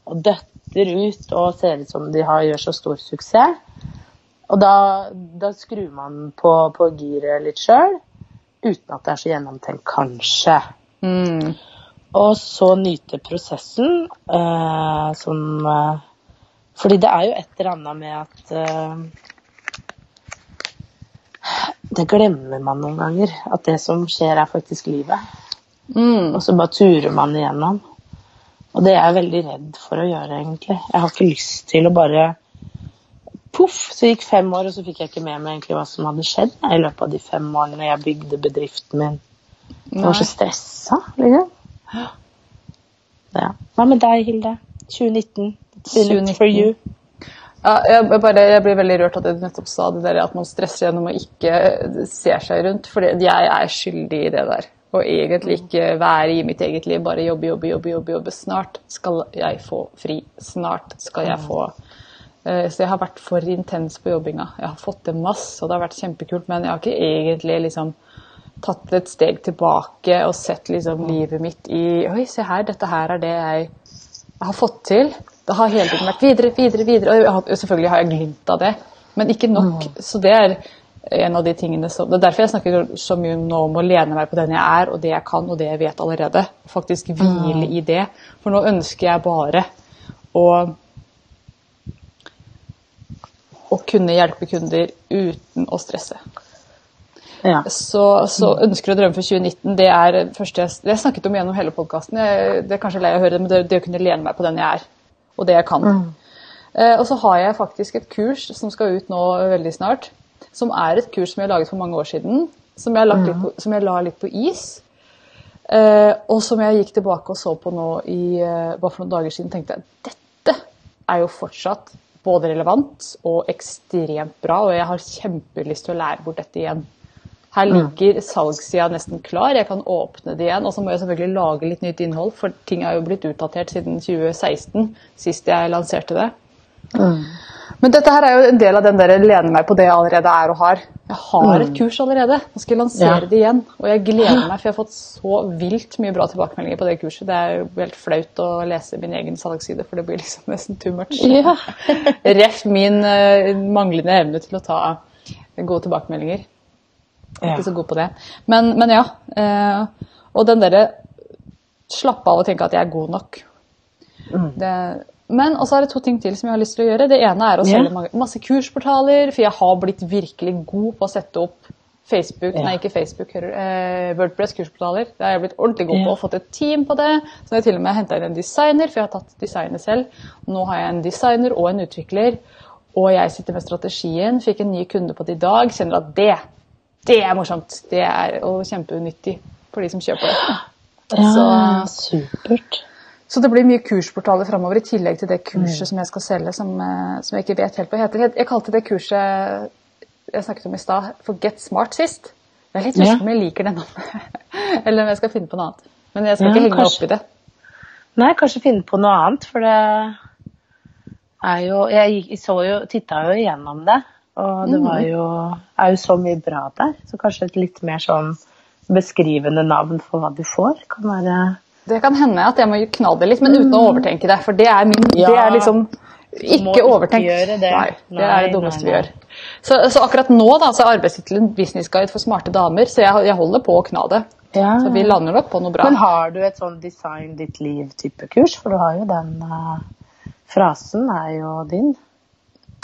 og døtter ut og ser ut som de har, gjør så stor suksess. Og da, da skrur man på, på giret litt sjøl, uten at det er så gjennomtenkt, kanskje. Mm. Og så nyte prosessen eh, som eh, Fordi det er jo et eller annet med at eh, Det glemmer man noen ganger. At det som skjer, er faktisk livet. Mm. Og så bare turer man igjennom. Og det er jeg veldig redd for å gjøre, egentlig. Jeg har ikke lyst til å bare Poff, så gikk fem år, og så fikk jeg ikke med meg egentlig hva som hadde skjedd i løpet av de fem årene jeg bygde bedriften min. Jeg var så stressa, liksom. Ja. Hva med deg, Hilde? 2019. It's been it for you. Ja, jeg, bare, jeg blir veldig rørt at du nettopp sa det der at man stresser gjennom å ikke se seg rundt. For jeg er skyldig i det der. Og egentlig ikke være i mitt eget liv, bare jobbe, jobbe, jobbe. jobbe, jobbe. Snart skal jeg få fri. Snart skal jeg få Eh, Så jeg har vært for intens på jobbinga. Jeg har fått til masse, og det har vært kjempekult, men jeg har ikke egentlig liksom tatt et steg tilbake og sett liksom livet mitt i Oi, se her, dette her er det jeg har fått til. Det har hele tiden vært videre, videre, videre. Og har, selvfølgelig har jeg glimt av det, men ikke nok. Så det er en av de tingene som Det er derfor jeg snakker så mye nå om å lene meg på den jeg er, og det jeg kan, og det jeg vet allerede. Faktisk hvile i det. For nå ønsker jeg bare å å kunne hjelpe kunder uten å stresse. Ja. Så, så ønsker å drømme for 2019, det er første jeg, det jeg snakket om gjennom hele podkasten. Det er kanskje lei å høre det, men det, det å kunne lene meg på den jeg er, og det jeg kan. Mm. og så har jeg faktisk et kurs som skal ut nå veldig snart, som er et kurs som jeg laget for mange år siden, som jeg, litt på, som jeg la litt på is. Eh, og som jeg gikk tilbake og så på nå i, eh, bare for noen dager siden, tenkte jeg dette er jo fortsatt både relevant og ekstremt bra, og jeg har kjempelyst til å lære bort dette igjen. Her ligger salgssida nesten klar, jeg kan åpne det igjen. Og så må jeg selvfølgelig lage litt nytt innhold, for ting har jo blitt utdatert siden 2016, sist jeg lanserte det. Men dette her er jo en del av den der lene meg på det jeg allerede er og har. Jeg har et kurs allerede, nå skal jeg lansere Ja. det igjen. Og jeg gleder meg, for jeg har fått så vilt mye bra tilbakemeldinger på det kurset. Det er jo helt flaut å lese min egen salgsside, for det blir liksom nesten too much. Ja. Ref min eh, manglende evne til å ta gode tilbakemeldinger. Jeg er ikke så god på det. Men, men ja. Eh, og den derre slappe av og tenke at jeg er god nok. Mm. Det, men også er det to ting til som jeg har lyst til å gjøre. Det ene er å selge yeah. masse kursportaler, for jeg har blitt virkelig god på å sette opp Facebook, yeah. nei ikke Facebook, eh, Wordpress kursportaler. Det har jeg blitt ordentlig god på Ja. og fått et team på det. Så jeg har til og med henta inn en designer, for jeg har tatt designet selv. Nå har jeg en designer og en utvikler, og jeg sitter med strategien. Fikk en ny kunde på det i dag. Kjenner at det, det er morsomt. Det er og kjempenyttig for de som kjøper det. ja, supert. Så det blir mye kursportaler framover, i tillegg til det kurset som jeg skal selge, som, eh, som jeg ikke vet helt hva heter. Jeg, kalte det kurset jeg snakket om i stad, for Get Smart sist. Jeg er litt Ja. usikker om jeg liker det navnet, eller om jeg skal finne på noe annet. Men jeg skal Ja, ikke henge meg kanskje. opp i det. Nei, kanskje finne på noe annet, for det er jo jeg så jo, titta jo igjennom det, og det var jo, er jo så mye bra der. Så kanskje et litt mer sånn beskrivende navn for hva du får, kan være Det kan hende at jeg må kna det litt, men uten å overtenke det. For det er, min, det er liksom ikke ikke overtenkt. gjøre det. Nei, det Nei, er det dummeste nei, vi gjør. Så, så akkurat nå da, så er arbeidstittelen 'Businessguide for smarte damer', så jeg, jeg holder på å kna det. Ja. Så vi lander nok på noe bra. Men har du et sånn design ditt liv-type kurs? For du har jo den uh, frasen er jo din.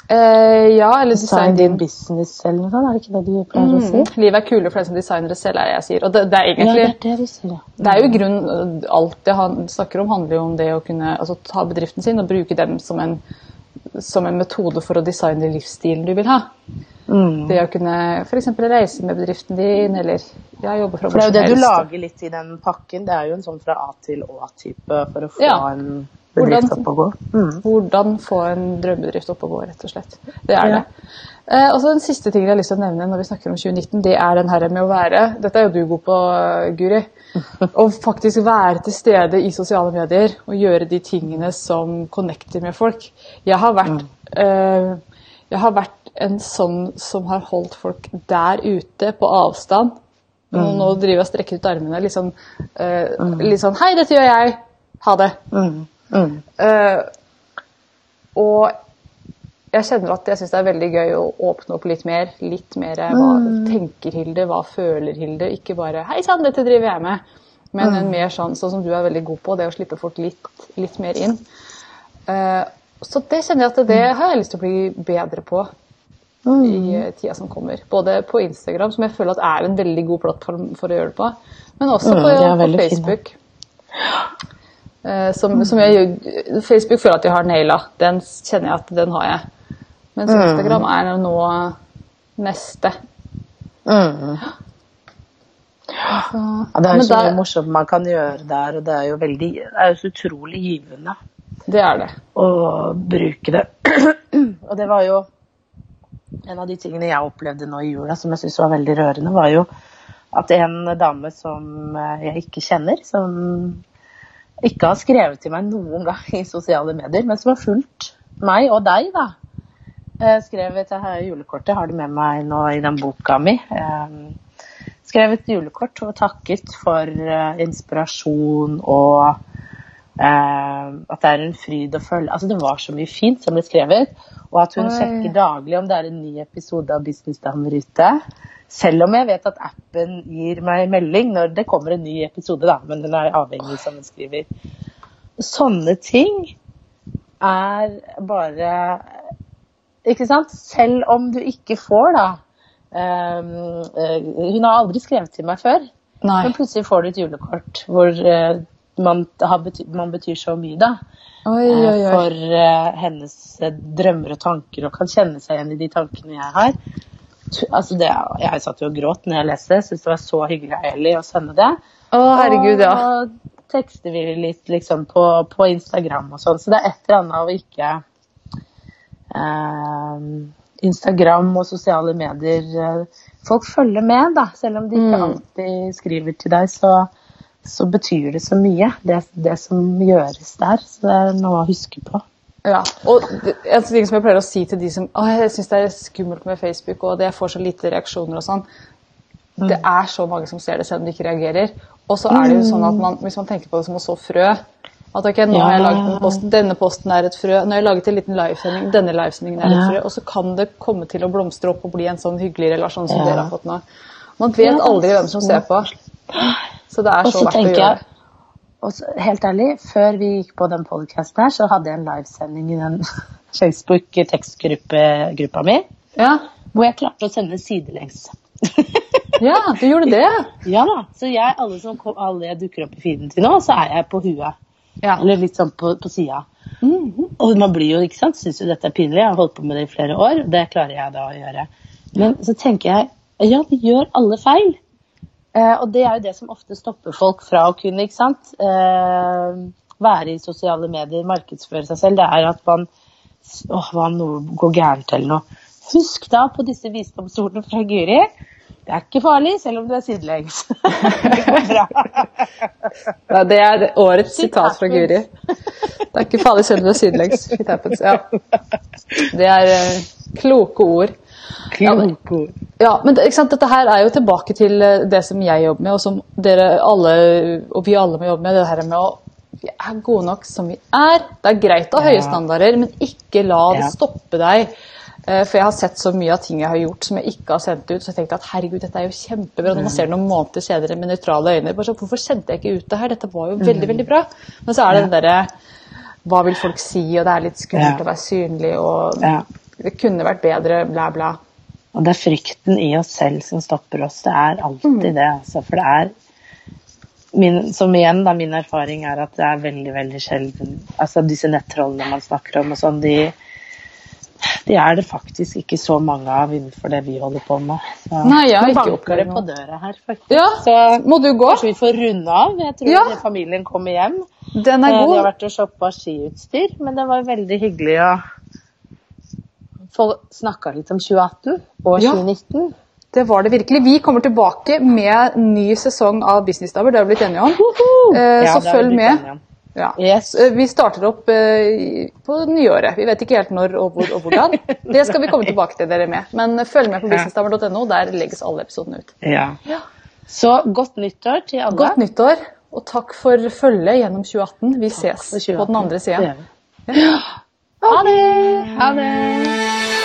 Eh, ja, eller Design design din business eller noe sånt, er det ikke det du pleier å si? mm. Livet er kulere for den som designer det selv, er det jeg sier. Og det, det er Ja, egentlig det er det sier, ja. Det er jo grunn, Alt jeg han- snakker om, handler jo om det å kunne altså, ta bedriften sin og bruke dem som en, som en metode for å designe livsstilen du vil ha. Mm. Det å kunne f.eks. reise med bedriften din, eller ja, jobbe fra For det er jo det du helst. lager litt i den pakken. Det er jo en sånn fra A til Å-type for å få Ja. en bedrift Hvordan- opp og gå. Mm. Hvordan få en drømmebedrift opp og gå, rett og slett. Det er Ja. det. Eh, og så Den siste tingen jeg har lyst til å nevne når vi snakker om 2019, det er den her med å være Dette er jo du god på, Guri. Å faktisk være til stede i sosiale medier og gjøre de tingene som connecter med folk. Jeg har vært, eh, jeg har vært en sånn som har holdt folk der ute på avstand. Nå, nå driver jeg og strekker ut armene. Litt sånn, eh, litt sånn Hei, dette gjør jeg. Ha det. Mm. Mm. Eh, og jeg kjenner at jeg syns det er veldig gøy å åpne opp litt mer. Litt mer hva hva tenker Hilde, hva føler Hilde? Ikke bare 'hei sann, dette driver jeg med'. Men en mer sånn, sånn som du er veldig god på, det å slippe folk litt, litt mer inn. Uh, så det kjenner jeg at det har jeg lyst til å bli bedre på i eh, tida som kommer. Både på Instagram, som jeg føler at er en veldig god plattform for å gjøre det på, men også Mm, på, på Facebook. fine. Facebook. Eh, som, som jeg, Facebook føler at jeg har naila. Den kjenner jeg at den har jeg. Mens Mm. Instagram er nå neste. Mm. Så, Ja, det er jo så mye morsomt man kan gjøre der, og det er jo veldig Det er jo så utrolig givende det er det. å bruke det. og det var jo en av de tingene jeg opplevde nå i jula som jeg syntes var veldig rørende, var jo at en dame som jeg ikke kjenner, som ikke har skrevet til meg noen gang i sosiale medier, men som har fulgt meg og deg, da. Skrevet Skrev et her julekortet, har det med meg nå i den boka mi. Skrevet Skrev et julekort og takket for eh, inspirasjon og eh, at det er en fryd å følge. Altså, det var så mye fint som ble skrevet. Og at hun Oi. sjekker daglig om det er en ny episode av Business Damer ute. Selv om jeg vet at appen gir meg melding når det kommer en ny episode, da. Men den er avhengig, som hun skriver. Sånne ting er bare Ikke sant? Selv om du ikke får, da. Um, hun har aldri skrevet til meg før. Nei. Men plutselig får du et julekort hvor eh, man, har bety man betyr så mye, da. Oi, eh, oi, oi. For uh, hennes eh, drømmer og tanker, og kan kjenne seg igjen i de tankene jeg har. Altså det, jeg satt jo og gråt når jeg leste det. Syntes det var så hyggelig av ærlig å sende det. Å, herregud, ja. Og tekster vi litt liksom på, på Instagram og sånn. Så det er et eller annet å ikke eh, Instagram og sosiale medier Folk følger med, da. Selv om de ikke Mm. alltid skriver til deg, så, så betyr det så mye, det, det som gjøres der. Så det er noe å huske på. Ja, og en ting som jeg pleier å si til de som Å, jeg syns det er skummelt med Facebook, og det jeg får så lite reaksjoner og sånn. Det er så mange som ser det, selv om de ikke reagerer. Og så er det jo sånn at man, hvis man tenker på det som å så frø At ok, nå har jeg laget en post, denne posten er et frø. Nå har jeg laget en liten livesending, denne livesendingen er et frø. Og så kan det komme til å blomstre opp og bli en sånn hyggelig relasjon som Ja. dere har fått nå. Man vet aldri hvem som ser på. Så det er så verdt å gjøre jeg, det. og så, helt ærlig, før vi gikk på den podcasten her, så hadde jeg en livesending i den Facebook-tekstgruppa mi, Ja. hvor jeg klarte å sende sidelengs. ja, du gjorde det. Ja da. Så jeg, alle som kom, alle jeg dukker opp i feeden til nå, så er jeg på huet. Ja. Eller litt sånn på, på sida. Mhm. Og man blir jo, ikke sant, syns jo dette er pinlig. Jeg har holdt på med det i flere år. Det klarer jeg da å gjøre. Men så tenker jeg ja, vi gjør alle feil. Eh, og det er jo det som ofte stopper folk fra å kunne, ikke sant, eh, være i sosiale medier, markedsføre seg selv. Det er at man Åh, hva om noe går gærent eller noe? Husk da på disse visdomsordene fra Guri. Det er ikke farlig, selv om du er sidelengs. det går bra. Ja, det er årets sitat fra Guri. Det er ikke farlig selv om du er sidelengs. Ja. Det er eh, kloke ord. Ja, men ikke sant? Dette her er jo tilbake til eh, det som jeg jobber med, og som dere alle, og vi alle må jobbe med. Det her med å vi er gode nok som vi er. Det er greit å ha høye standarder, men ikke la det stoppe deg. Eh, For jeg har sett så mye av ting jeg har gjort som jeg ikke har sendt ut. Så jeg tenkte at herregud, dette er jo kjempebra. Når man ser det noen måneder senere med nøytrale øyne. bare så, Hvorfor sendte jeg ikke ut det her? Dette var jo veldig, veldig bra. Men så er det den derre Hva vil folk si? Og det er litt skummelt å være synlig, og Ja. Det kunne vært bedre, bla, bla. Og det er frykten i oss selv som stopper oss. Det er alltid det. Altså, for det er min, Som igjen, da, min erfaring er at det er veldig, veldig sjelden Altså disse nettrollene man snakker om og sånn, de, de er det faktisk ikke så mange av innenfor det vi holder på med. Så, Nei, jeg har ikke opplevd det på døra her, faktisk. Ja, Så må du gå? kanskje vi får runde av. Jeg tror Ja. familien kommer hjem. Den er god. De har vært og shoppa skiutstyr, men det var veldig hyggelig å snakka litt om 2018 og Ja. 2019. Det var det virkelig. Vi kommer tilbake med ny sesong av Businessdamer, det har vi blitt enige om. Eh, Ja, så følg med. Ja. Yes. Eh, Vi starter opp eh, på nyåret. Vi vet ikke helt når og hvor og hvordan. Det skal vi komme tilbake til dere med. Men følg med på BusinessDabber.no businessdamer.no. Der legges alle episodene ut. Ja. Så godt nyttår til alle. Godt nyttår, og takk for følget gjennom 2018. Vi ses 2018. på den andre sida. vi. Ha det! Ha det!